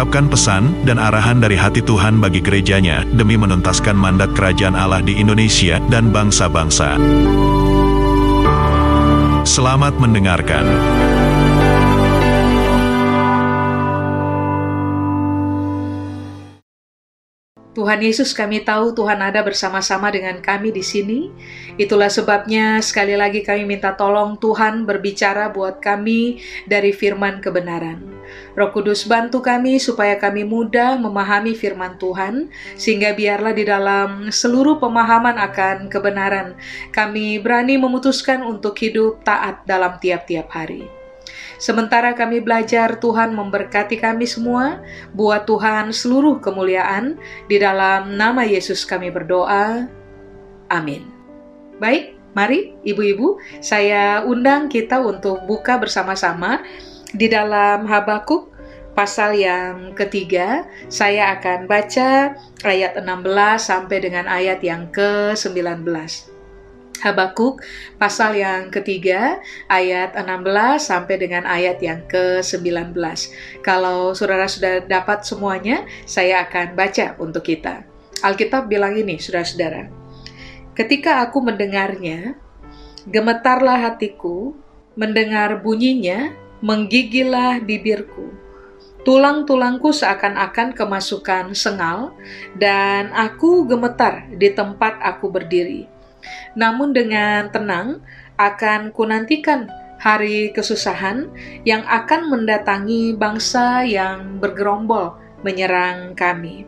mengungkapkan pesan dan arahan dari hati Tuhan bagi gerejanya demi menuntaskan mandat kerajaan Allah di Indonesia dan bangsa-bangsa. Selamat mendengarkan. Tuhan Yesus, kami tahu Tuhan ada bersama-sama dengan kami di sini. Itulah sebabnya sekali lagi kami minta tolong Tuhan berbicara buat kami dari firman kebenaran. Roh Kudus bantu kami supaya kami mudah memahami firman Tuhan, sehingga biarlah di dalam seluruh pemahaman akan kebenaran, kami berani memutuskan untuk hidup taat dalam tiap-tiap hari. Sementara kami belajar, Tuhan memberkati kami semua. Buat Tuhan seluruh kemuliaan. Di dalam nama Yesus kami berdoa. Amin. Baik, mari ibu-ibu, saya undang kita untuk buka bersama-sama di dalam Habakuk pasal yang ketiga. Saya akan baca ayat 16 sampai dengan ayat yang ke-19. Habakuk pasal yang ketiga ayat 16 sampai dengan ayat yang ke-19. Kalau saudara sudah dapat semuanya, saya akan baca untuk kita. Alkitab bilang ini, saudara-saudara. Ketika aku mendengarnya, gemetarlah hatiku, mendengar bunyinya, menggigillah bibirku. Tulang-tulangku seakan-akan kemasukan sengal, dan aku gemetar di tempat aku berdiri namun dengan tenang akan kunantikan hari kesusahan yang akan mendatangi bangsa yang bergerombol menyerang kami.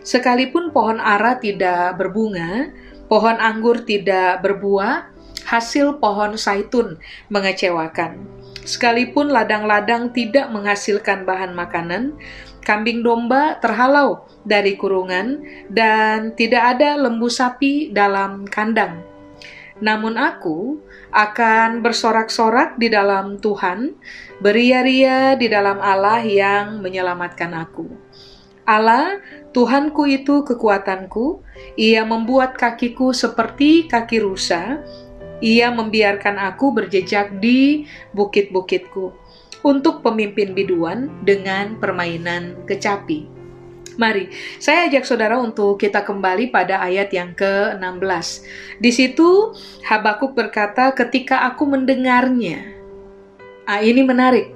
Sekalipun pohon ara tidak berbunga, pohon anggur tidak berbuah, hasil pohon saitun mengecewakan. Sekalipun ladang-ladang tidak menghasilkan bahan makanan, kambing domba terhalau dari kurungan, dan tidak ada lembu sapi dalam kandang. Namun aku akan bersorak-sorak di dalam Tuhan, beria-ria di dalam Allah yang menyelamatkan aku. Allah, Tuhanku itu kekuatanku, ia membuat kakiku seperti kaki rusa, ia membiarkan aku berjejak di bukit-bukitku untuk pemimpin biduan dengan permainan kecapi. Mari, saya ajak saudara untuk kita kembali pada ayat yang ke-16. Di situ Habakuk berkata, "Ketika aku mendengarnya." Ah, ini menarik.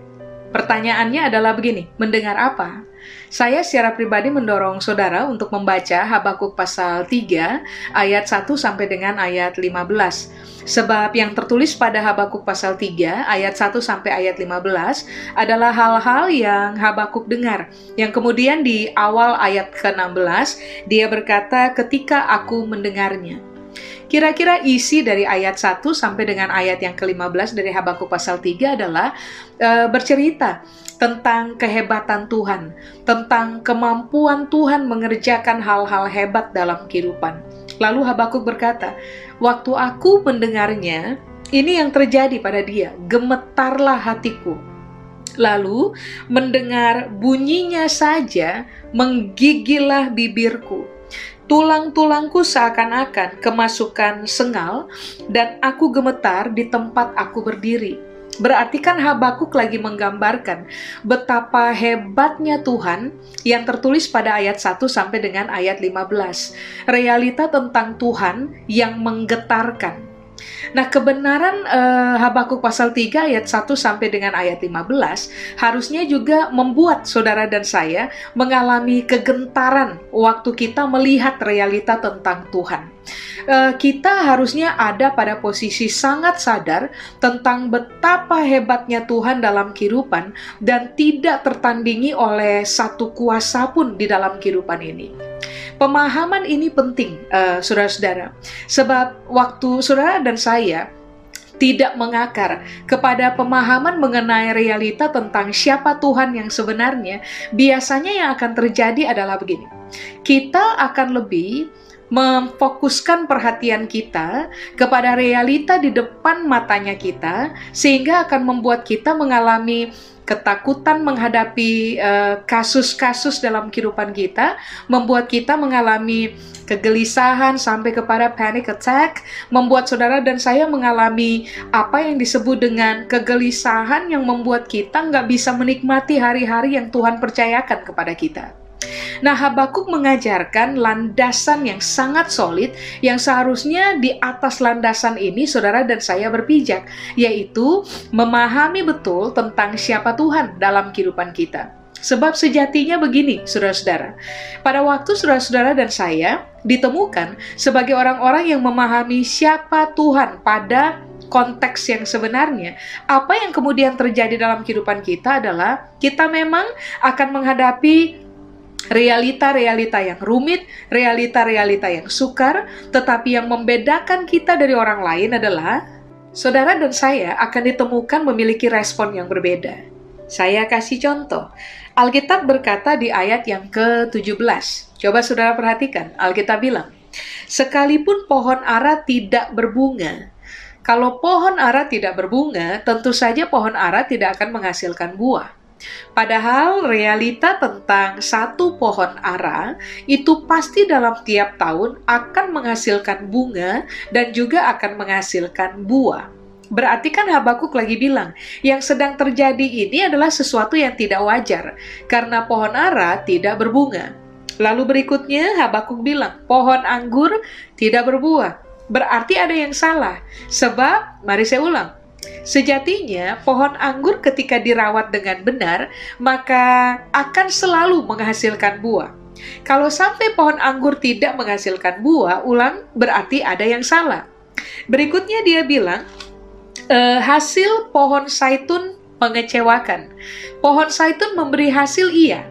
Pertanyaannya adalah begini, mendengar apa? Saya secara pribadi mendorong saudara untuk membaca Habakuk pasal 3 ayat 1 sampai dengan ayat 15. Sebab yang tertulis pada Habakuk pasal 3 ayat 1 sampai ayat 15 adalah hal-hal yang Habakuk dengar. Yang kemudian di awal ayat ke-16 dia berkata ketika aku mendengarnya. Kira-kira isi dari ayat 1 sampai dengan ayat yang ke-15 dari Habakuk pasal 3 adalah e, bercerita tentang kehebatan Tuhan, tentang kemampuan Tuhan mengerjakan hal-hal hebat dalam kehidupan. Lalu Habakuk berkata, "Waktu aku mendengarnya, ini yang terjadi pada dia, gemetarlah hatiku." Lalu mendengar bunyinya saja menggigillah bibirku Tulang-tulangku seakan-akan kemasukan sengal, dan aku gemetar di tempat aku berdiri. Berarti kan Habakuk lagi menggambarkan betapa hebatnya Tuhan yang tertulis pada ayat 1 sampai dengan ayat 15. Realita tentang Tuhan yang menggetarkan Nah, kebenaran uh, Habakuk pasal 3 ayat 1 sampai dengan ayat 15 harusnya juga membuat saudara dan saya mengalami kegentaran waktu kita melihat realita tentang Tuhan. Uh, kita harusnya ada pada posisi sangat sadar tentang betapa hebatnya Tuhan dalam kehidupan dan tidak tertandingi oleh satu kuasa pun di dalam kehidupan ini. Pemahaman ini penting, uh, saudara-saudara, sebab waktu saudara dan saya tidak mengakar kepada pemahaman mengenai realita tentang siapa Tuhan yang sebenarnya, biasanya yang akan terjadi adalah begini kita akan lebih memfokuskan perhatian kita kepada realita di depan matanya kita, sehingga akan membuat kita mengalami ketakutan menghadapi eh, kasus-kasus uh, dalam kehidupan kita, membuat kita mengalami kegelisahan sampai kepada panic attack, membuat saudara dan saya mengalami apa yang disebut dengan kegelisahan yang membuat kita nggak bisa menikmati hari-hari yang Tuhan percayakan kepada kita. Nah, Habakuk mengajarkan landasan yang sangat solid yang seharusnya di atas landasan ini saudara dan saya berpijak, yaitu memahami betul tentang siapa Tuhan dalam kehidupan kita. Sebab sejatinya begini, saudara-saudara. Pada waktu saudara-saudara dan saya ditemukan sebagai orang-orang yang memahami siapa Tuhan pada konteks yang sebenarnya, apa yang kemudian terjadi dalam kehidupan kita adalah kita memang akan menghadapi realita-realita yang rumit, realita-realita yang sukar, tetapi yang membedakan kita dari orang lain adalah saudara dan saya akan ditemukan memiliki respon yang berbeda. Saya kasih contoh. Alkitab berkata di ayat yang ke-17. Coba saudara perhatikan, Alkitab bilang, Sekalipun pohon ara tidak berbunga, kalau pohon ara tidak berbunga, tentu saja pohon ara tidak akan menghasilkan buah. Padahal realita tentang satu pohon ara itu pasti dalam tiap tahun akan menghasilkan bunga dan juga akan menghasilkan buah. Berarti kan Habakuk lagi bilang, yang sedang terjadi ini adalah sesuatu yang tidak wajar, karena pohon ara tidak berbunga. Lalu berikutnya Habakuk bilang, pohon anggur tidak berbuah. Berarti ada yang salah, sebab, mari saya ulang, Sejatinya, pohon anggur ketika dirawat dengan benar, maka akan selalu menghasilkan buah. Kalau sampai pohon anggur tidak menghasilkan buah, ulang berarti ada yang salah. Berikutnya dia bilang, e, hasil pohon saitun mengecewakan. Pohon saitun memberi hasil iya,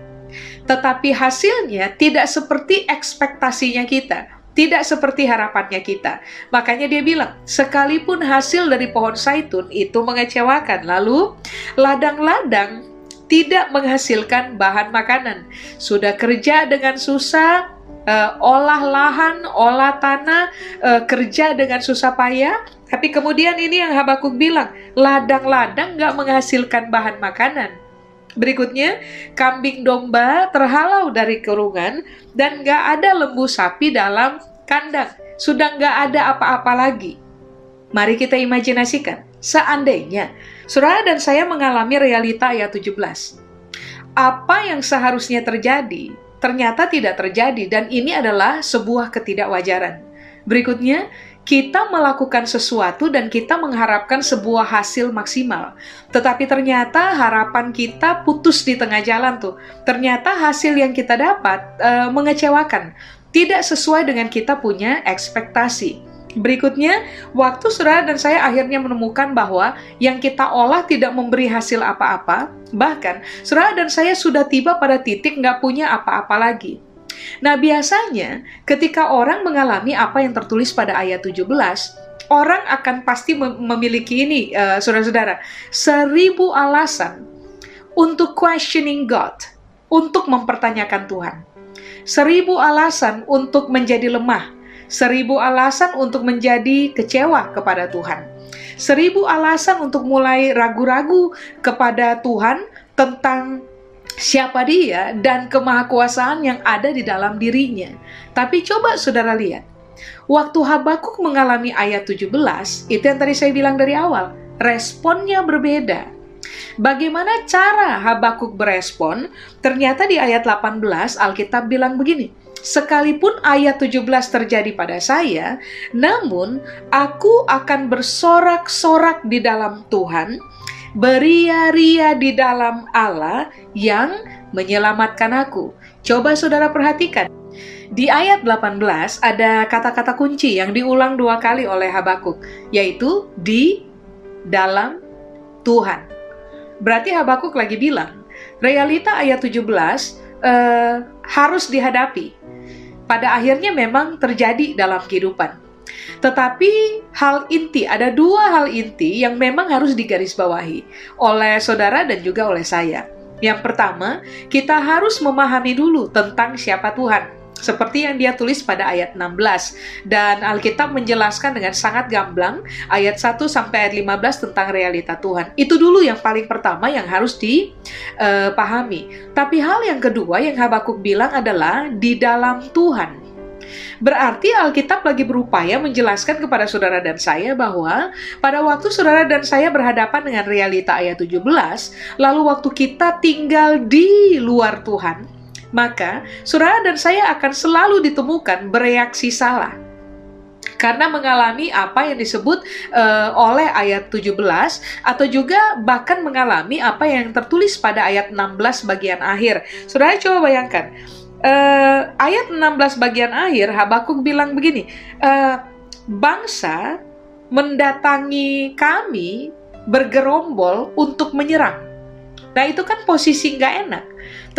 tetapi hasilnya tidak seperti ekspektasinya kita tidak seperti harapannya kita. Makanya dia bilang, sekalipun hasil dari pohon saitun itu mengecewakan, lalu ladang-ladang tidak menghasilkan bahan makanan. Sudah kerja dengan susah, uh, olah lahan, olah tanah, uh, kerja dengan susah payah, tapi kemudian ini yang Habakuk bilang, ladang-ladang nggak menghasilkan bahan makanan. Berikutnya, kambing domba terhalau dari kurungan dan nggak ada lembu sapi dalam kandang. Sudah nggak ada apa-apa lagi. Mari kita imajinasikan, seandainya saudara dan saya mengalami realita ayat 17. Apa yang seharusnya terjadi, ternyata tidak terjadi dan ini adalah sebuah ketidakwajaran. Berikutnya, kita melakukan sesuatu dan kita mengharapkan sebuah hasil maksimal. Tetapi ternyata harapan kita putus di tengah jalan tuh. Ternyata hasil yang kita dapat e, mengecewakan, tidak sesuai dengan kita punya ekspektasi. Berikutnya, waktu saudara dan saya akhirnya menemukan bahwa yang kita olah tidak memberi hasil apa-apa, bahkan saudara dan saya sudah tiba pada titik nggak punya apa-apa lagi. Nah, biasanya ketika orang mengalami apa yang tertulis pada ayat 17, orang akan pasti memiliki ini, uh, saudara-saudara, seribu alasan untuk questioning God, untuk mempertanyakan Tuhan. Seribu alasan untuk menjadi lemah, seribu alasan untuk menjadi kecewa kepada Tuhan, seribu alasan untuk mulai ragu-ragu kepada Tuhan tentang siapa dia dan kemahakuasaan yang ada di dalam dirinya. Tapi coba saudara lihat, waktu Habakuk mengalami ayat 17, itu yang tadi saya bilang dari awal, responnya berbeda. Bagaimana cara Habakuk berespon? Ternyata di ayat 18 Alkitab bilang begini, Sekalipun ayat 17 terjadi pada saya, namun aku akan bersorak-sorak di dalam Tuhan beria-ria di dalam Allah yang menyelamatkan aku. Coba saudara perhatikan. Di ayat 18 ada kata-kata kunci yang diulang dua kali oleh Habakuk, yaitu di dalam Tuhan. Berarti Habakuk lagi bilang, realita ayat 17 eh, harus dihadapi. Pada akhirnya memang terjadi dalam kehidupan tetapi hal inti, ada dua hal inti yang memang harus digarisbawahi oleh saudara dan juga oleh saya. Yang pertama, kita harus memahami dulu tentang siapa Tuhan. Seperti yang dia tulis pada ayat 16 dan Alkitab menjelaskan dengan sangat gamblang ayat 1 sampai ayat 15 tentang realita Tuhan. Itu dulu yang paling pertama yang harus dipahami. Uh, Tapi hal yang kedua yang Habakuk bilang adalah di dalam Tuhan. Berarti Alkitab lagi berupaya menjelaskan kepada saudara dan saya bahwa pada waktu saudara dan saya berhadapan dengan realita ayat 17, lalu waktu kita tinggal di luar Tuhan, maka saudara dan saya akan selalu ditemukan bereaksi salah karena mengalami apa yang disebut uh, oleh ayat 17 atau juga bahkan mengalami apa yang tertulis pada ayat 16 bagian akhir. Saudara coba bayangkan, uh, ayat 16 bagian akhir Habakuk bilang begini, uh, bangsa mendatangi kami bergerombol untuk menyerang. Nah itu kan posisi nggak enak.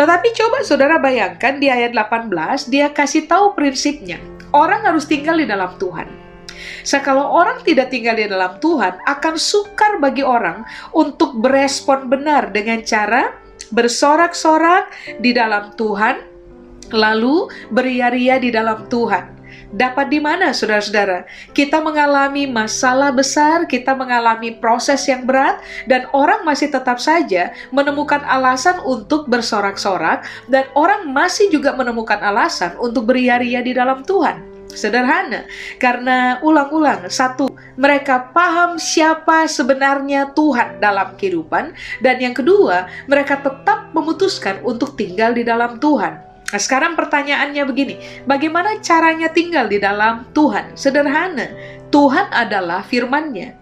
Tetapi coba saudara bayangkan di ayat 18 dia kasih tahu prinsipnya. Orang harus tinggal di dalam Tuhan. So, kalau orang tidak tinggal di dalam Tuhan, akan sukar bagi orang untuk berespon benar dengan cara bersorak-sorak di dalam Tuhan, lalu beria-ria di dalam Tuhan. Dapat di mana, saudara-saudara? Kita mengalami masalah besar, kita mengalami proses yang berat, dan orang masih tetap saja menemukan alasan untuk bersorak-sorak, dan orang masih juga menemukan alasan untuk beria-ria di dalam Tuhan. Sederhana, karena ulang-ulang, satu, mereka paham siapa sebenarnya Tuhan dalam kehidupan, dan yang kedua, mereka tetap memutuskan untuk tinggal di dalam Tuhan. Nah, sekarang pertanyaannya begini, bagaimana caranya tinggal di dalam Tuhan? Sederhana, Tuhan adalah firman-Nya.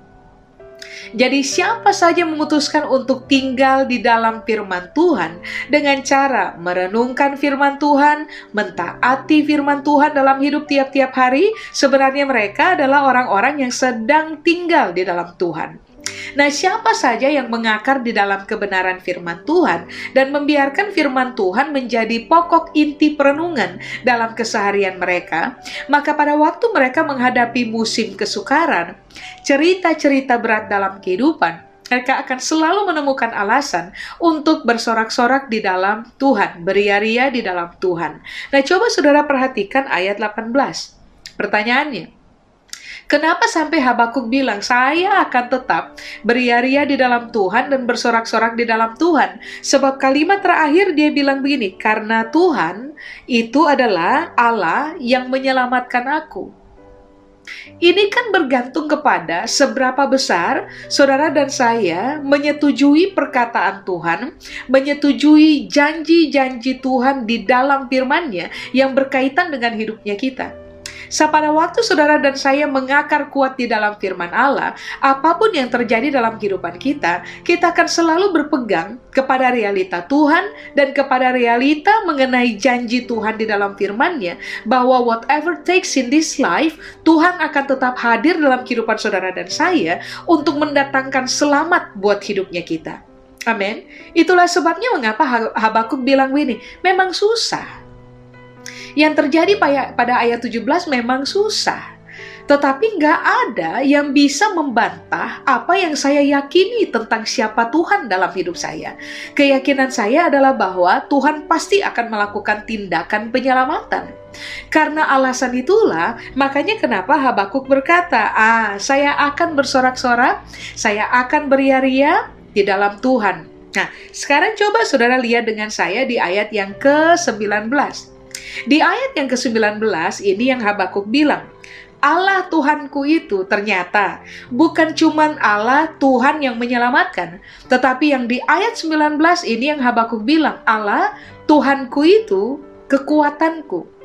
Jadi siapa saja memutuskan untuk tinggal di dalam firman Tuhan dengan cara merenungkan firman Tuhan, mentaati firman Tuhan dalam hidup tiap-tiap hari, sebenarnya mereka adalah orang-orang yang sedang tinggal di dalam Tuhan. Nah, siapa saja yang mengakar di dalam kebenaran firman Tuhan dan membiarkan firman Tuhan menjadi pokok inti perenungan dalam keseharian mereka, maka pada waktu mereka menghadapi musim kesukaran, cerita-cerita berat dalam kehidupan, mereka akan selalu menemukan alasan untuk bersorak-sorak di dalam Tuhan, beria-ria di dalam Tuhan. Nah, coba saudara perhatikan ayat 18. Pertanyaannya, Kenapa sampai Habakuk bilang, saya akan tetap beria-ria di dalam Tuhan dan bersorak-sorak di dalam Tuhan. Sebab kalimat terakhir dia bilang begini, karena Tuhan itu adalah Allah yang menyelamatkan aku. Ini kan bergantung kepada seberapa besar saudara dan saya menyetujui perkataan Tuhan, menyetujui janji-janji Tuhan di dalam firman-Nya yang berkaitan dengan hidupnya kita. Pada waktu saudara dan saya mengakar kuat di dalam firman Allah, apa pun yang terjadi dalam kehidupan kita, kita akan selalu berpegang kepada realita Tuhan dan kepada realita mengenai janji Tuhan di dalam firman-Nya bahwa whatever takes in this life, Tuhan akan tetap hadir dalam kehidupan saudara dan saya untuk mendatangkan selamat buat hidupnya kita. Amin. Itulah sebabnya mengapa Habakuk bilang begini, memang susah yang terjadi pada ayat 17 memang susah. Tetapi nggak ada yang bisa membantah apa yang saya yakini tentang siapa Tuhan dalam hidup saya. Keyakinan saya adalah bahwa Tuhan pasti akan melakukan tindakan penyelamatan. Karena alasan itulah, makanya kenapa Habakuk berkata, "Ah, saya akan bersorak-sorak, saya akan beria-ria di dalam Tuhan." Nah, sekarang coba saudara lihat dengan saya di ayat yang ke-19. Di ayat yang ke-19 ini yang Habakuk bilang, Allah Tuhanku itu ternyata bukan cuman Allah Tuhan yang menyelamatkan, tetapi yang di ayat 19 ini yang Habakuk bilang, Allah Tuhanku itu kekuatanku.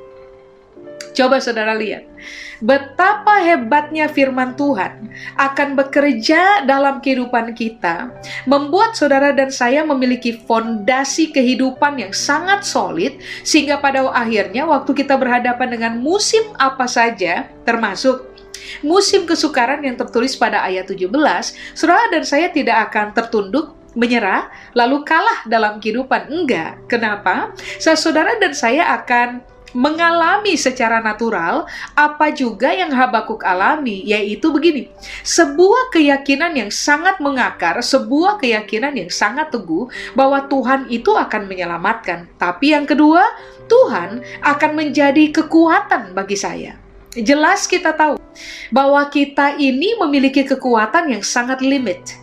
Coba saudara lihat, betapa hebatnya firman Tuhan akan bekerja dalam kehidupan kita, membuat saudara dan saya memiliki fondasi kehidupan yang sangat solid, sehingga pada akhirnya waktu kita berhadapan dengan musim apa saja, termasuk musim kesukaran yang tertulis pada ayat 17, saudara dan saya tidak akan tertunduk menyerah, lalu kalah dalam kehidupan. Enggak. Kenapa? Saudara dan saya akan mengalami secara natural apa juga yang Habakuk alami, yaitu begini: sebuah keyakinan yang sangat mengakar, sebuah keyakinan yang sangat teguh bahwa Tuhan itu akan menyelamatkan. Tapi yang kedua, Tuhan akan menjadi kekuatan bagi saya. Jelas kita tahu bahwa kita ini memiliki kekuatan yang sangat limit.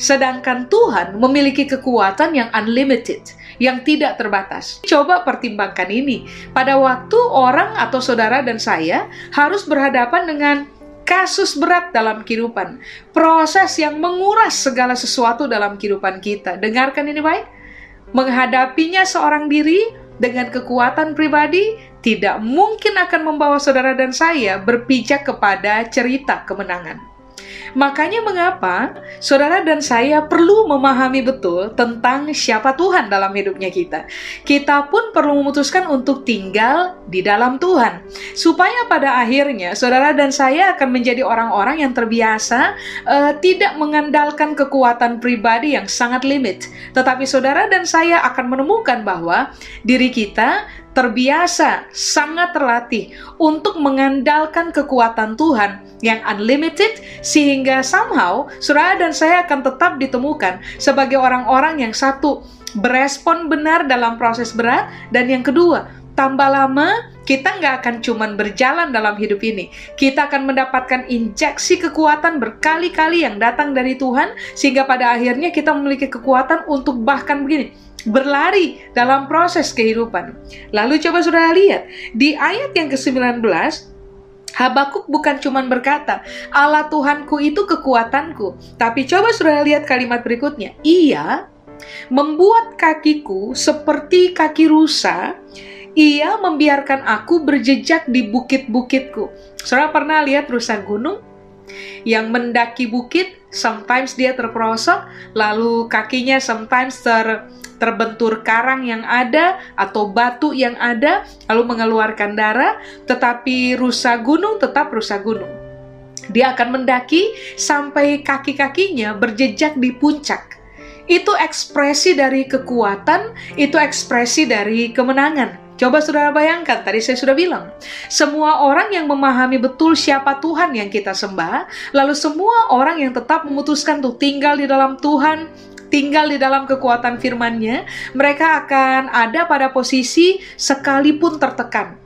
Sedangkan Tuhan memiliki kekuatan yang unlimited yang tidak terbatas. Coba pertimbangkan ini. Pada waktu orang atau saudara dan saya harus berhadapan dengan kasus berat dalam kehidupan, proses yang menguras segala sesuatu dalam kehidupan kita. Dengarkan ini baik. Menghadapinya seorang diri dengan kekuatan pribadi tidak mungkin akan membawa saudara dan saya berpijak kepada cerita kemenangan. Makanya mengapa saudara dan saya perlu memahami betul tentang siapa Tuhan dalam hidupnya kita. Kita pun perlu memutuskan untuk tinggal di dalam Tuhan. Supaya pada akhirnya saudara dan saya akan menjadi orang-orang yang terbiasa uh, tidak mengandalkan kekuatan pribadi yang sangat limit. Tetapi saudara dan saya akan menemukan bahwa diri kita terbiasa, sangat terlatih untuk mengandalkan kekuatan Tuhan yang unlimited sehingga somehow saudara dan saya akan tetap ditemukan sebagai orang-orang yang satu berespon benar dalam proses berat dan yang kedua tambah lama kita nggak akan cuman berjalan dalam hidup ini. Kita akan mendapatkan injeksi kekuatan berkali-kali yang datang dari Tuhan, sehingga pada akhirnya kita memiliki kekuatan untuk bahkan begini, berlari dalam proses kehidupan. Lalu coba saudara lihat, di ayat yang ke-19, Habakuk bukan cuma berkata, Allah Tuhanku itu kekuatanku. Tapi coba saudara lihat kalimat berikutnya. Ia membuat kakiku seperti kaki rusa, ia membiarkan aku berjejak di bukit-bukitku. Saudara pernah lihat rusa gunung? Yang mendaki bukit, sometimes dia terperosok, lalu kakinya sometimes ter terbentur karang yang ada atau batu yang ada, lalu mengeluarkan darah, tetapi rusa gunung tetap rusa gunung. Dia akan mendaki sampai kaki-kakinya berjejak di puncak. Itu ekspresi dari kekuatan, itu ekspresi dari kemenangan. Coba saudara bayangkan, tadi saya sudah bilang, semua orang yang memahami betul siapa Tuhan yang kita sembah, lalu semua orang yang tetap memutuskan untuk tinggal di dalam Tuhan, tinggal di dalam kekuatan firman-Nya, mereka akan ada pada posisi sekalipun tertekan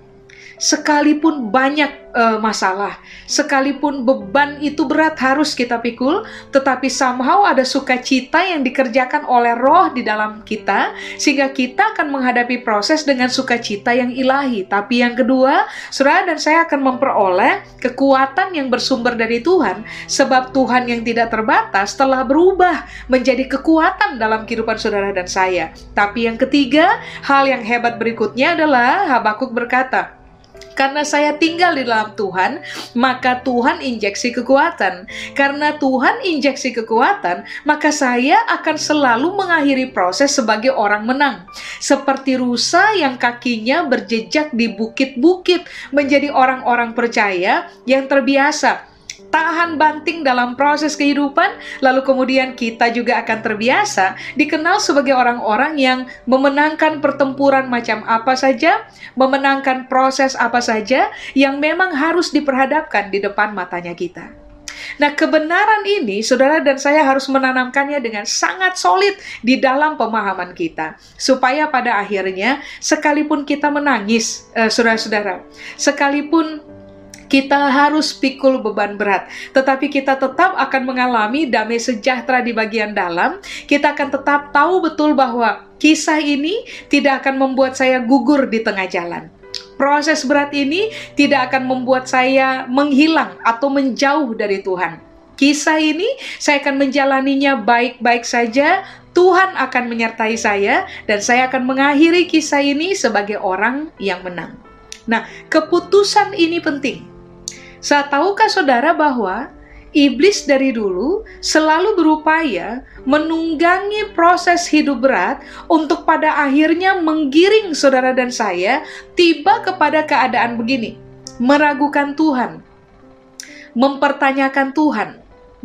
sekalipun banyak uh, masalah, sekalipun beban itu berat harus kita pikul, tetapi somehow ada sukacita yang dikerjakan oleh roh di dalam kita, sehingga kita akan menghadapi proses dengan sukacita yang ilahi. Tapi yang kedua, saudara dan saya akan memperoleh kekuatan yang bersumber dari Tuhan, sebab Tuhan yang tidak terbatas telah berubah menjadi kekuatan dalam kehidupan saudara dan saya. Tapi yang ketiga, hal yang hebat berikutnya adalah Habakuk berkata, karena saya tinggal di dalam Tuhan, maka Tuhan injeksi kekuatan. Karena Tuhan injeksi kekuatan, maka saya akan selalu mengakhiri proses sebagai orang menang. Seperti rusa yang kakinya berjejak di bukit-bukit, menjadi orang-orang percaya yang terbiasa tahan banting dalam proses kehidupan, lalu kemudian kita juga akan terbiasa dikenal sebagai orang-orang yang memenangkan pertempuran macam apa saja, memenangkan proses apa saja yang memang harus diperhadapkan di depan matanya kita. Nah, kebenaran ini saudara dan saya harus menanamkannya dengan sangat solid di dalam pemahaman kita, supaya pada akhirnya, sekalipun kita menangis, eh, saudara-saudara, sekalipun kita harus pikul beban berat, tetapi kita tetap akan mengalami damai sejahtera di bagian dalam. Kita akan tetap tahu betul bahwa kisah ini tidak akan membuat saya gugur di tengah jalan. Proses berat ini tidak akan membuat saya menghilang atau menjauh dari Tuhan. Kisah ini saya akan menjalaninya baik-baik saja. Tuhan akan menyertai saya, dan saya akan mengakhiri kisah ini sebagai orang yang menang. Nah, keputusan ini penting tahukah saudara bahwa iblis dari dulu selalu berupaya menunggangi proses hidup berat untuk pada akhirnya menggiring saudara dan saya tiba kepada keadaan begini, meragukan Tuhan, mempertanyakan Tuhan,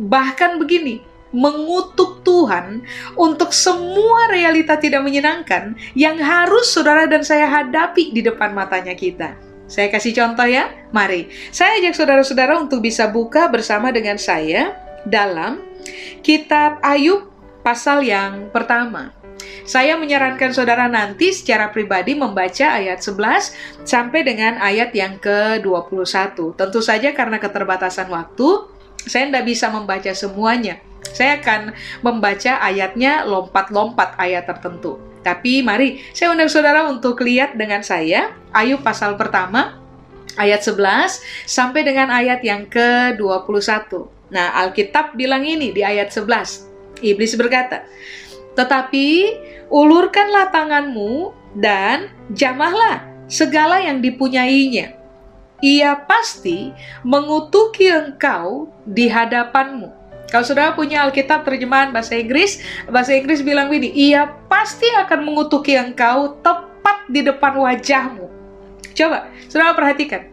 bahkan begini, mengutuk Tuhan untuk semua realita tidak menyenangkan yang harus saudara dan saya hadapi di depan matanya kita. Saya kasih contoh ya. Mari, saya ajak saudara-saudara untuk bisa buka bersama dengan saya dalam kitab Ayub pasal yang pertama. Saya menyarankan saudara nanti secara pribadi membaca ayat 11 sampai dengan ayat yang ke-21. Tentu saja karena keterbatasan waktu, saya tidak bisa membaca semuanya. Saya akan membaca ayatnya lompat-lompat ayat tertentu. Tapi mari saya undang saudara untuk lihat dengan saya Ayub pasal pertama ayat 11 sampai dengan ayat yang ke-21. Nah, Alkitab bilang ini di ayat 11. Iblis berkata, "Tetapi ulurkanlah tanganmu dan jamahlah segala yang dipunyainya. Ia pasti mengutuki engkau di hadapanmu." Kalau saudara punya Alkitab terjemahan bahasa Inggris, bahasa Inggris bilang begini, ia pasti akan mengutuki engkau tepat di depan wajahmu. Coba, saudara perhatikan.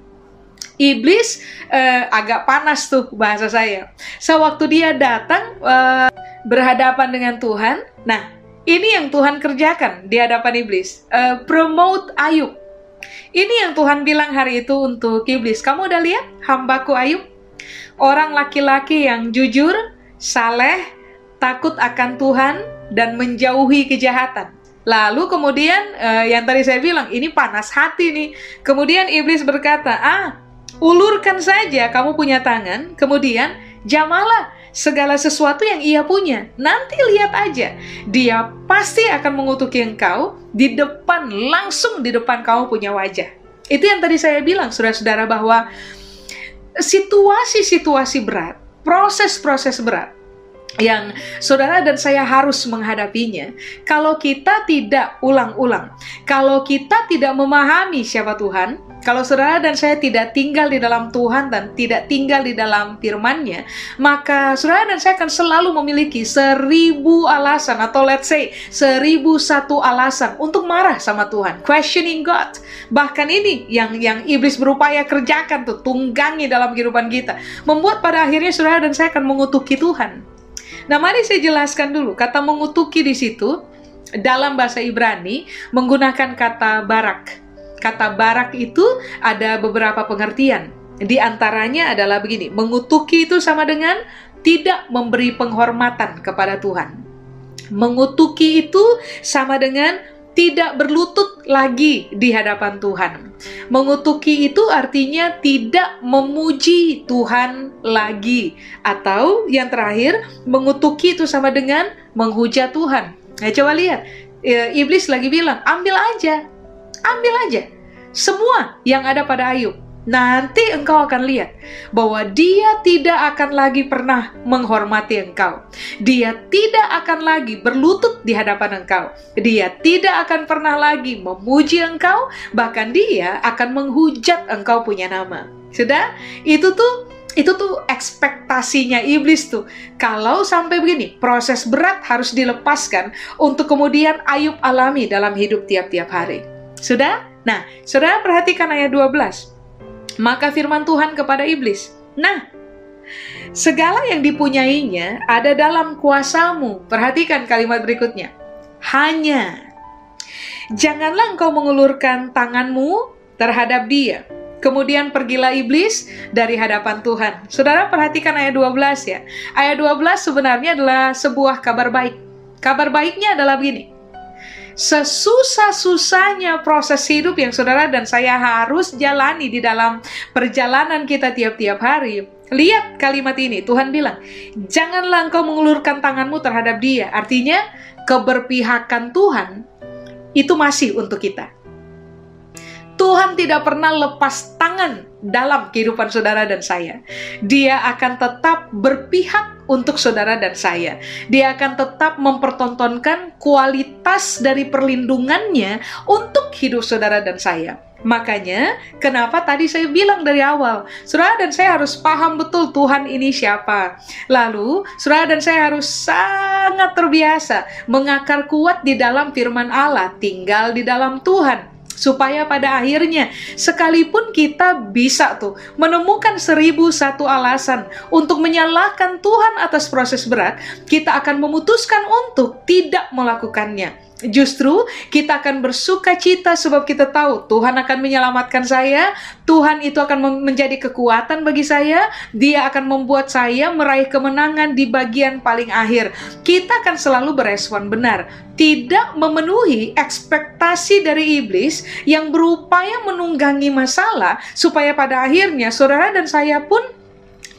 Iblis eh, agak panas tuh bahasa saya. Sewaktu dia datang eh, berhadapan dengan Tuhan, nah ini yang Tuhan kerjakan di hadapan iblis. Uh, promote Ayub. Ini yang Tuhan bilang hari itu untuk iblis. Kamu udah lihat hambaku Ayub? Orang laki-laki yang jujur, saleh, takut akan Tuhan, dan menjauhi kejahatan. Lalu kemudian uh, yang tadi saya bilang ini panas hati nih. Kemudian iblis berkata, ah ulurkan saja kamu punya tangan, kemudian jamalah segala sesuatu yang ia punya. Nanti lihat aja, dia pasti akan mengutuki engkau di depan, langsung di depan kamu punya wajah. Itu yang tadi saya bilang, saudara-saudara, bahwa situasi-situasi berat, proses-proses berat yang saudara dan saya harus menghadapinya kalau kita tidak ulang-ulang, kalau kita tidak memahami siapa Tuhan, kalau saudara dan saya tidak tinggal di dalam Tuhan dan tidak tinggal di dalam firman-Nya, maka saudara dan saya akan selalu memiliki seribu alasan atau let's say seribu satu alasan untuk marah sama Tuhan, questioning God. Bahkan ini yang yang iblis berupaya kerjakan tuh, tunggangi dalam kehidupan kita, membuat pada akhirnya saudara dan saya akan mengutuki Tuhan. Nah, mari saya jelaskan dulu kata mengutuki di situ dalam bahasa Ibrani menggunakan kata barak Kata barak itu ada beberapa pengertian. Di antaranya adalah begini, mengutuki itu sama dengan tidak memberi penghormatan kepada Tuhan. Mengutuki itu sama dengan tidak berlutut lagi di hadapan Tuhan. Mengutuki itu artinya tidak memuji Tuhan lagi. Atau yang terakhir, mengutuki itu sama dengan menghujat Tuhan. Nah, coba lihat. E, iblis lagi bilang, ambil aja ambil aja semua yang ada pada Ayub. Nanti engkau akan lihat bahwa dia tidak akan lagi pernah menghormati engkau. Dia tidak akan lagi berlutut di hadapan engkau. Dia tidak akan pernah lagi memuji engkau, bahkan dia akan menghujat engkau punya nama. Sudah? Itu tuh itu tuh ekspektasinya iblis tuh. Kalau sampai begini, proses berat harus dilepaskan untuk kemudian Ayub alami dalam hidup tiap-tiap hari. Sudah? Nah, saudara perhatikan ayat 12. Maka firman Tuhan kepada iblis, Nah, segala yang dipunyainya ada dalam kuasamu. Perhatikan kalimat berikutnya. Hanya, janganlah engkau mengulurkan tanganmu terhadap dia. Kemudian pergilah iblis dari hadapan Tuhan. Saudara perhatikan ayat 12 ya. Ayat 12 sebenarnya adalah sebuah kabar baik. Kabar baiknya adalah begini sesusah-susahnya proses hidup yang saudara dan saya harus jalani di dalam perjalanan kita tiap-tiap hari. Lihat kalimat ini, Tuhan bilang, janganlah engkau mengulurkan tanganmu terhadap dia. Artinya, keberpihakan Tuhan itu masih untuk kita. Tuhan tidak pernah lepas tangan dalam kehidupan saudara dan saya. Dia akan tetap berpihak untuk saudara dan saya. Dia akan tetap mempertontonkan kualitas dari perlindungannya untuk hidup saudara dan saya. Makanya, kenapa tadi saya bilang dari awal, saudara dan saya harus paham betul Tuhan ini siapa. Lalu, saudara dan saya harus sangat terbiasa mengakar kuat di dalam firman Allah, tinggal di dalam Tuhan supaya pada akhirnya sekalipun kita bisa tuh menemukan seribu satu alasan untuk menyalahkan Tuhan atas proses berat, kita akan memutuskan untuk tidak melakukannya. Justru kita akan bersuka cita sebab kita tahu Tuhan akan menyelamatkan saya, Tuhan itu akan menjadi kekuatan bagi saya, Dia akan membuat saya meraih kemenangan di bagian paling akhir. Kita akan selalu berespon benar, tidak memenuhi ekspektasi dari iblis yang berupaya menunggangi masalah supaya pada akhirnya saudara dan saya pun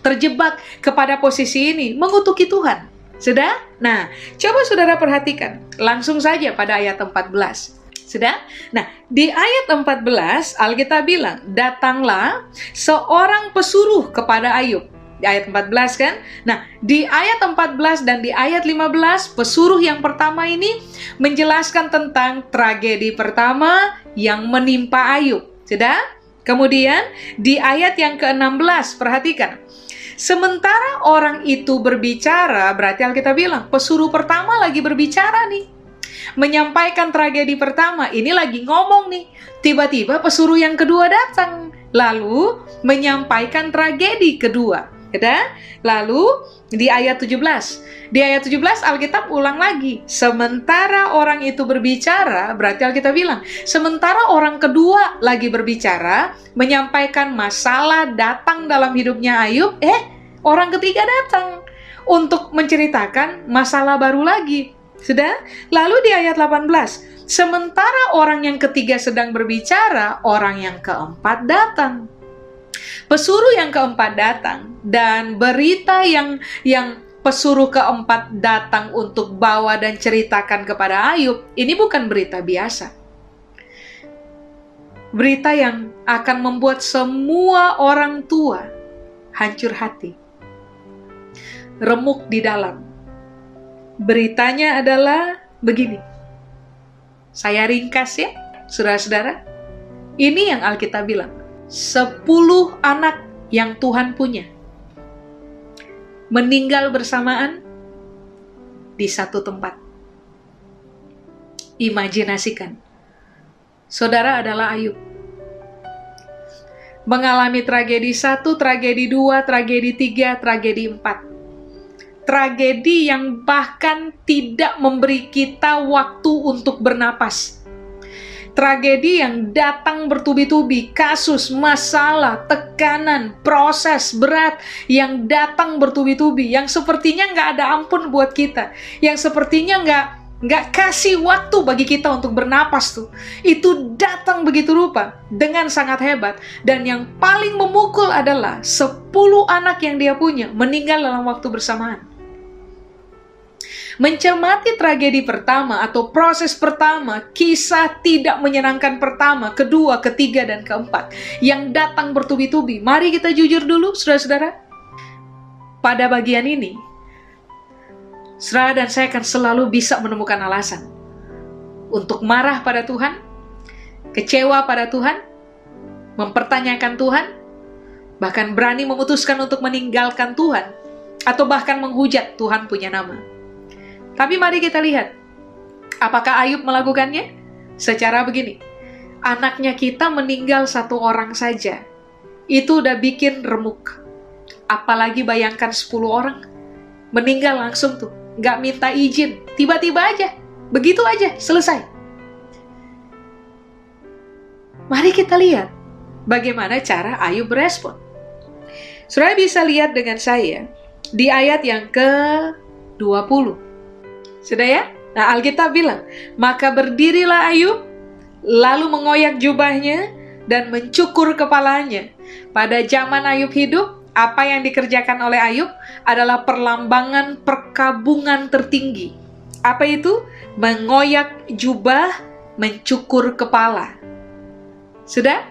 terjebak kepada posisi ini mengutuki Tuhan. Sudah? Nah, coba saudara perhatikan. Langsung saja pada ayat 14. Sudah? Nah, di ayat 14 Alkitab bilang, "Datanglah seorang pesuruh kepada Ayub." Di ayat 14 kan? Nah, di ayat 14 dan di ayat 15 pesuruh yang pertama ini menjelaskan tentang tragedi pertama yang menimpa Ayub. Sudah? Kemudian di ayat yang ke-16 perhatikan. Sementara orang itu berbicara, berarti Alkitab bilang, pesuruh pertama lagi berbicara nih. Menyampaikan tragedi pertama, ini lagi ngomong nih. Tiba-tiba pesuruh yang kedua datang, lalu menyampaikan tragedi kedua. Ya, lalu di ayat 17. Di ayat 17 Alkitab ulang lagi. Sementara orang itu berbicara, berarti Alkitab bilang, sementara orang kedua lagi berbicara, menyampaikan masalah datang dalam hidupnya Ayub, eh orang ketiga datang untuk menceritakan masalah baru lagi. Sudah? Lalu di ayat 18, sementara orang yang ketiga sedang berbicara, orang yang keempat datang. Pesuruh yang keempat datang dan berita yang yang pesuruh keempat datang untuk bawa dan ceritakan kepada Ayub, ini bukan berita biasa berita yang akan membuat semua orang tua hancur hati, remuk di dalam. Beritanya adalah begini. Saya ringkas ya, saudara-saudara. Ini yang Alkitab bilang. Sepuluh anak yang Tuhan punya meninggal bersamaan di satu tempat. Imajinasikan saudara adalah Ayub. Mengalami tragedi satu, tragedi dua, tragedi tiga, tragedi empat. Tragedi yang bahkan tidak memberi kita waktu untuk bernapas. Tragedi yang datang bertubi-tubi, kasus, masalah, tekanan, proses berat yang datang bertubi-tubi, yang sepertinya nggak ada ampun buat kita, yang sepertinya nggak nggak kasih waktu bagi kita untuk bernapas tuh. Itu datang begitu rupa dengan sangat hebat dan yang paling memukul adalah 10 anak yang dia punya meninggal dalam waktu bersamaan. Mencermati tragedi pertama atau proses pertama, kisah tidak menyenangkan pertama, kedua, ketiga, dan keempat yang datang bertubi-tubi. Mari kita jujur dulu, saudara-saudara. Pada bagian ini, Saudara dan saya akan selalu bisa menemukan alasan untuk marah pada Tuhan, kecewa pada Tuhan, mempertanyakan Tuhan, bahkan berani memutuskan untuk meninggalkan Tuhan, atau bahkan menghujat Tuhan punya nama. Tapi mari kita lihat, apakah Ayub melakukannya? Secara begini, anaknya kita meninggal satu orang saja, itu udah bikin remuk. Apalagi bayangkan 10 orang, meninggal langsung tuh nggak minta izin, tiba-tiba aja, begitu aja, selesai. Mari kita lihat bagaimana cara Ayub berespon. Saudara bisa lihat dengan saya di ayat yang ke-20. Sudah ya? Nah Alkitab bilang, maka berdirilah Ayub, lalu mengoyak jubahnya dan mencukur kepalanya. Pada zaman Ayub hidup, apa yang dikerjakan oleh Ayub adalah perlambangan perkabungan tertinggi. Apa itu? Mengoyak jubah, mencukur kepala. Sudah?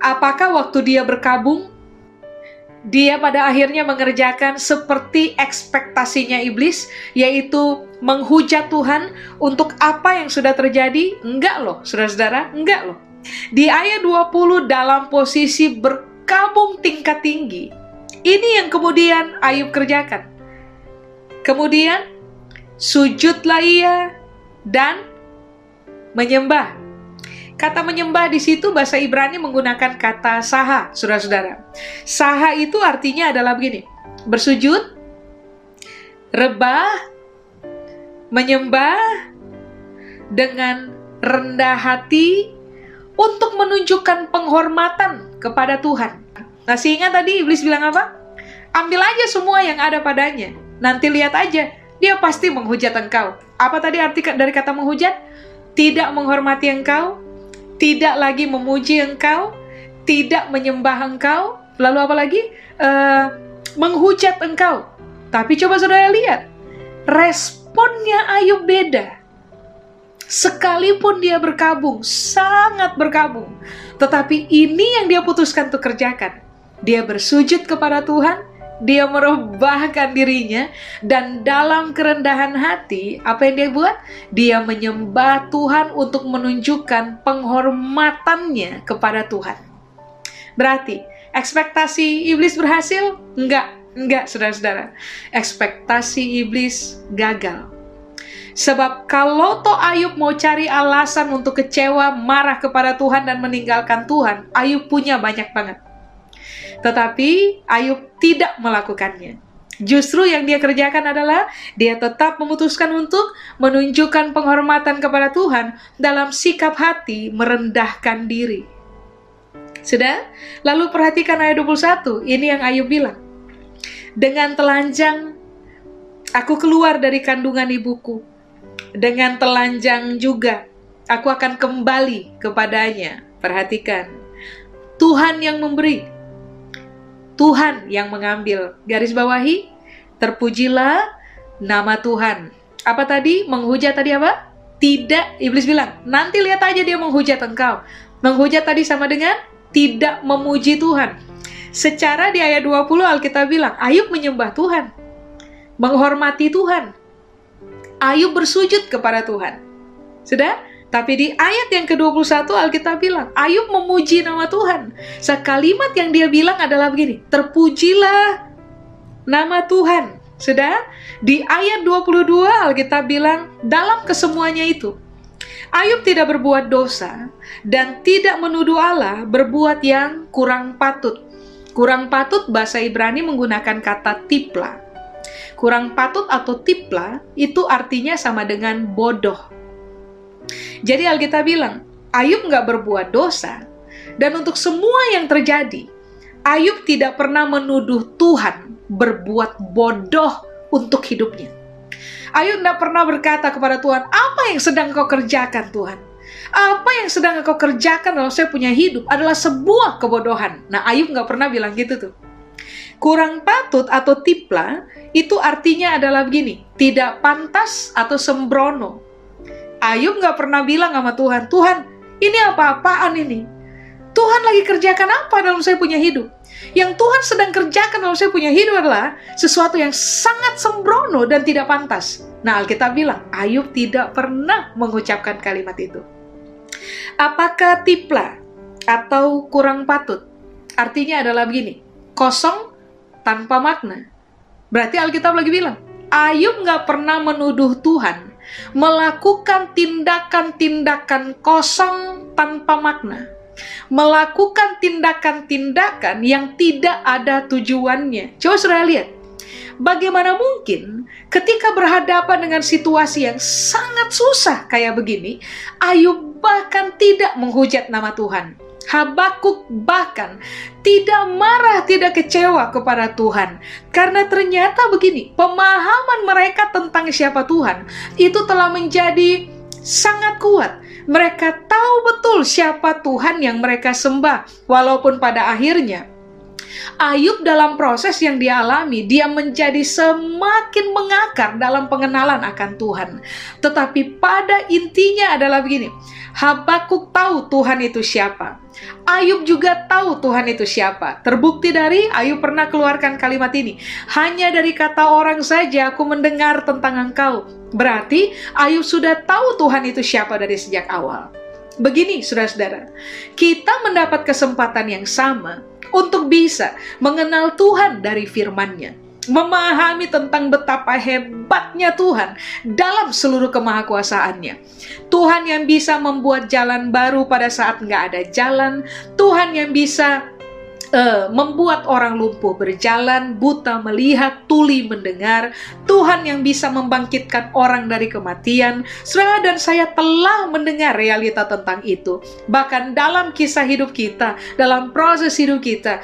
Apakah waktu dia berkabung, dia pada akhirnya mengerjakan seperti ekspektasinya iblis, yaitu menghujat Tuhan untuk apa yang sudah terjadi? Enggak loh, saudara-saudara, enggak loh. Di ayat 20 dalam posisi ber kabung tingkat tinggi. Ini yang kemudian Ayub kerjakan. Kemudian sujudlah ia dan menyembah. Kata menyembah di situ bahasa Ibrani menggunakan kata saha, saudara-saudara. Saha itu artinya adalah begini, bersujud, rebah, menyembah dengan rendah hati untuk menunjukkan penghormatan kepada Tuhan. Nah, sehingga tadi iblis bilang apa? Ambil aja semua yang ada padanya. Nanti lihat aja, dia pasti menghujat engkau. Apa tadi arti dari kata menghujat? Tidak menghormati engkau, tidak lagi memuji engkau, tidak menyembah engkau, lalu apa lagi? Uh, menghujat engkau. Tapi coba saudara lihat, responnya Ayub beda. Sekalipun dia berkabung, sangat berkabung, tetapi ini yang dia putuskan untuk kerjakan. Dia bersujud kepada Tuhan, dia merubahkan dirinya dan dalam kerendahan hati apa yang dia buat? Dia menyembah Tuhan untuk menunjukkan penghormatannya kepada Tuhan. Berarti ekspektasi iblis berhasil? Enggak, enggak saudara-saudara. Ekspektasi iblis gagal. Sebab kalau toh Ayub mau cari alasan untuk kecewa, marah kepada Tuhan dan meninggalkan Tuhan, Ayub punya banyak banget. Tetapi Ayub tidak melakukannya. Justru yang dia kerjakan adalah dia tetap memutuskan untuk menunjukkan penghormatan kepada Tuhan dalam sikap hati merendahkan diri. Sudah? Lalu perhatikan ayat 21, ini yang Ayub bilang. Dengan telanjang aku keluar dari kandungan ibuku. Dengan telanjang juga aku akan kembali kepadanya. Perhatikan. Tuhan yang memberi, Tuhan yang mengambil. Garis bawahi, terpujilah nama Tuhan. Apa tadi? Menghujat tadi apa? Tidak, iblis bilang, nanti lihat aja dia menghujat engkau. Menghujat tadi sama dengan tidak memuji Tuhan. Secara di ayat 20 Alkitab bilang, Ayub menyembah Tuhan. Menghormati Tuhan. Ayub bersujud kepada Tuhan. Sudah? Tapi di ayat yang ke-21 Alkitab bilang, Ayub memuji nama Tuhan. Sekalimat yang dia bilang adalah begini, terpujilah nama Tuhan. Sudah? Di ayat 22 Alkitab bilang, dalam kesemuanya itu, Ayub tidak berbuat dosa dan tidak menuduh Allah berbuat yang kurang patut. Kurang patut bahasa Ibrani menggunakan kata tipla. Kurang patut atau tipla itu artinya sama dengan bodoh jadi Alkitab bilang, Ayub nggak berbuat dosa. Dan untuk semua yang terjadi, Ayub tidak pernah menuduh Tuhan berbuat bodoh untuk hidupnya. Ayub tidak pernah berkata kepada Tuhan, apa yang sedang kau kerjakan Tuhan? Apa yang sedang kau kerjakan dalam saya punya hidup adalah sebuah kebodohan. Nah Ayub nggak pernah bilang gitu tuh. Kurang patut atau tipla itu artinya adalah begini, tidak pantas atau sembrono, Ayub nggak pernah bilang sama Tuhan, Tuhan, ini apa-apaan ini? Tuhan lagi kerjakan apa dalam saya punya hidup? Yang Tuhan sedang kerjakan dalam saya punya hidup adalah sesuatu yang sangat sembrono dan tidak pantas. Nah, Alkitab bilang, Ayub tidak pernah mengucapkan kalimat itu. Apakah tipla atau kurang patut? Artinya adalah begini, kosong tanpa makna. Berarti Alkitab lagi bilang, Ayub nggak pernah menuduh Tuhan melakukan tindakan-tindakan kosong tanpa makna, melakukan tindakan-tindakan yang tidak ada tujuannya. Coba saudara lihat, bagaimana mungkin ketika berhadapan dengan situasi yang sangat susah kayak begini, Ayub bahkan tidak menghujat nama Tuhan. Habakuk bahkan tidak marah, tidak kecewa kepada Tuhan. Karena ternyata begini, pemahaman mereka tentang siapa Tuhan itu telah menjadi sangat kuat. Mereka tahu betul siapa Tuhan yang mereka sembah, walaupun pada akhirnya Ayub dalam proses yang dia alami, dia menjadi semakin mengakar dalam pengenalan akan Tuhan. Tetapi pada intinya adalah begini, Habakuk tahu Tuhan itu siapa. Ayub juga tahu Tuhan itu siapa. Terbukti dari Ayub pernah keluarkan kalimat ini. Hanya dari kata orang saja aku mendengar tentang engkau. Berarti Ayub sudah tahu Tuhan itu siapa dari sejak awal. Begini, saudara-saudara, kita mendapat kesempatan yang sama untuk bisa mengenal Tuhan dari firman-Nya. Memahami tentang betapa hebatnya Tuhan dalam seluruh kemahakuasaannya. Tuhan yang bisa membuat jalan baru pada saat nggak ada jalan, Tuhan yang bisa uh, membuat orang lumpuh berjalan, buta melihat, tuli mendengar, Tuhan yang bisa membangkitkan orang dari kematian. Saudara dan saya telah mendengar realita tentang itu. Bahkan dalam kisah hidup kita, dalam proses hidup kita,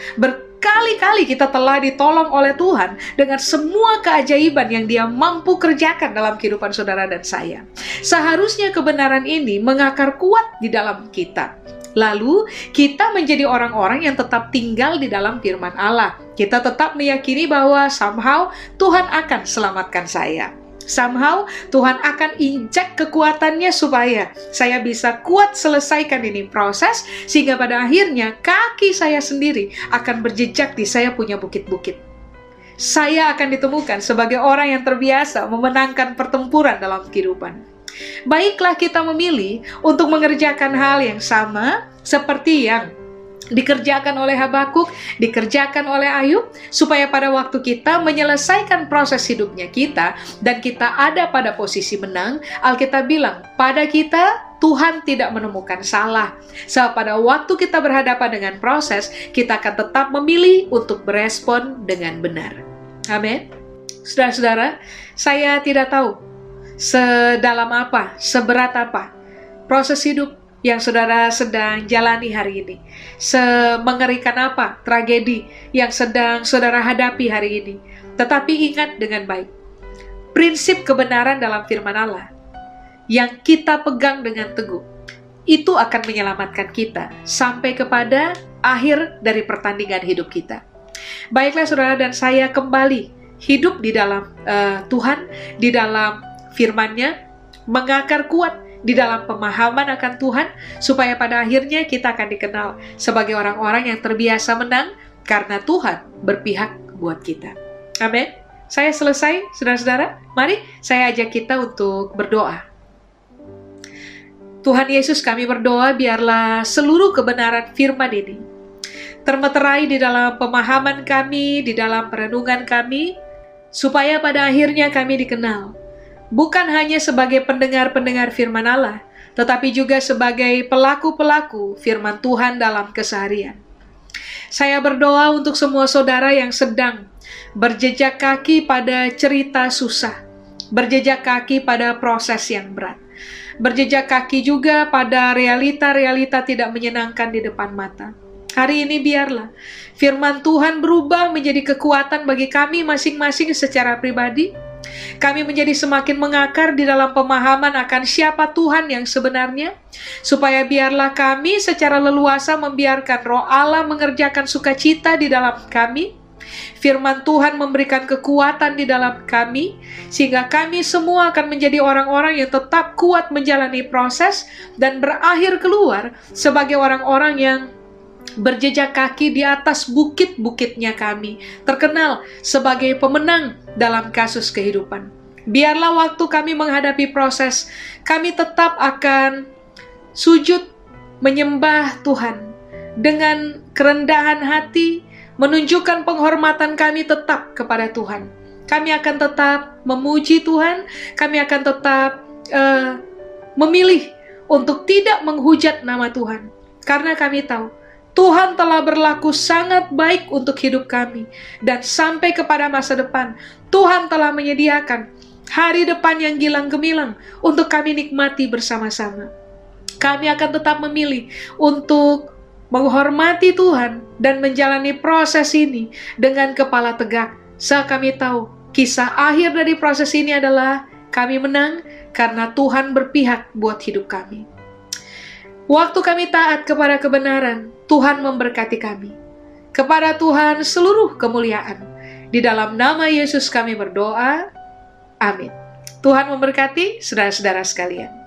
Kali-kali kita telah ditolong oleh Tuhan dengan semua keajaiban yang Dia mampu kerjakan dalam kehidupan saudara dan saya. Seharusnya kebenaran ini mengakar kuat di dalam kita. Lalu, kita menjadi orang-orang yang tetap tinggal di dalam firman Allah. Kita tetap meyakini bahwa somehow Tuhan akan selamatkan saya. Somehow Tuhan akan injek kekuatannya supaya saya bisa kuat selesaikan ini proses sehingga pada akhirnya kaki saya sendiri akan berjejak di saya punya bukit-bukit. Saya akan ditemukan sebagai orang yang terbiasa memenangkan pertempuran dalam kehidupan. Baiklah kita memilih untuk mengerjakan hal yang sama seperti yang dikerjakan oleh Habakuk, dikerjakan oleh Ayub, supaya pada waktu kita menyelesaikan proses hidupnya kita dan kita ada pada posisi menang, Alkitab bilang, pada kita Tuhan tidak menemukan salah. Sebab pada waktu kita berhadapan dengan proses, kita akan tetap memilih untuk berespon dengan benar. Amin. Saudara-saudara, saya tidak tahu sedalam apa, seberat apa proses hidup yang saudara sedang jalani hari ini. Semengerikan apa tragedi yang sedang saudara hadapi hari ini. Tetapi ingat dengan baik, prinsip kebenaran dalam firman Allah yang kita pegang dengan teguh, itu akan menyelamatkan kita sampai kepada akhir dari pertandingan hidup kita. Baiklah saudara dan saya kembali hidup di dalam uh, Tuhan, di dalam firman-Nya, mengakar kuat di dalam pemahaman akan Tuhan, supaya pada akhirnya kita akan dikenal sebagai orang-orang yang terbiasa menang karena Tuhan berpihak buat kita. Amin. Saya selesai, saudara-saudara. Mari saya ajak kita untuk berdoa. Tuhan Yesus kami berdoa biarlah seluruh kebenaran firman ini termeterai di dalam pemahaman kami, di dalam perenungan kami, supaya pada akhirnya kami dikenal bukan hanya sebagai pendengar-pendengar firman Allah, tetapi juga sebagai pelaku-pelaku firman Tuhan dalam keseharian. Saya berdoa untuk semua saudara yang sedang berjejak kaki pada cerita susah, berjejak kaki pada proses yang berat, berjejak kaki juga pada realita-realita tidak menyenangkan di depan mata. Hari ini biarlah firman Tuhan berubah menjadi kekuatan bagi kami masing-masing secara pribadi, kami menjadi semakin mengakar di dalam pemahaman akan siapa Tuhan yang sebenarnya, supaya biarlah kami secara leluasa membiarkan roh Allah mengerjakan sukacita di dalam kami, Firman Tuhan memberikan kekuatan di dalam kami, sehingga kami semua akan menjadi orang-orang yang tetap kuat menjalani proses dan berakhir keluar sebagai orang-orang yang berjejak kaki di atas bukit-bukitnya kami, terkenal sebagai pemenang dalam kasus kehidupan. Biarlah waktu kami menghadapi proses, kami tetap akan sujud menyembah Tuhan dengan kerendahan hati, menunjukkan penghormatan kami tetap kepada Tuhan. Kami akan tetap memuji Tuhan, kami akan tetap uh, memilih untuk tidak menghujat nama Tuhan, karena kami tahu Tuhan telah berlaku sangat baik untuk hidup kami, dan sampai kepada masa depan, Tuhan telah menyediakan hari depan yang gilang gemilang untuk kami nikmati bersama-sama. Kami akan tetap memilih untuk menghormati Tuhan dan menjalani proses ini dengan kepala tegak. Saat kami tahu kisah akhir dari proses ini adalah kami menang karena Tuhan berpihak buat hidup kami. Waktu kami taat kepada kebenaran, Tuhan memberkati kami. Kepada Tuhan seluruh kemuliaan. Di dalam nama Yesus kami berdoa. Amin. Tuhan memberkati saudara-saudara sekalian.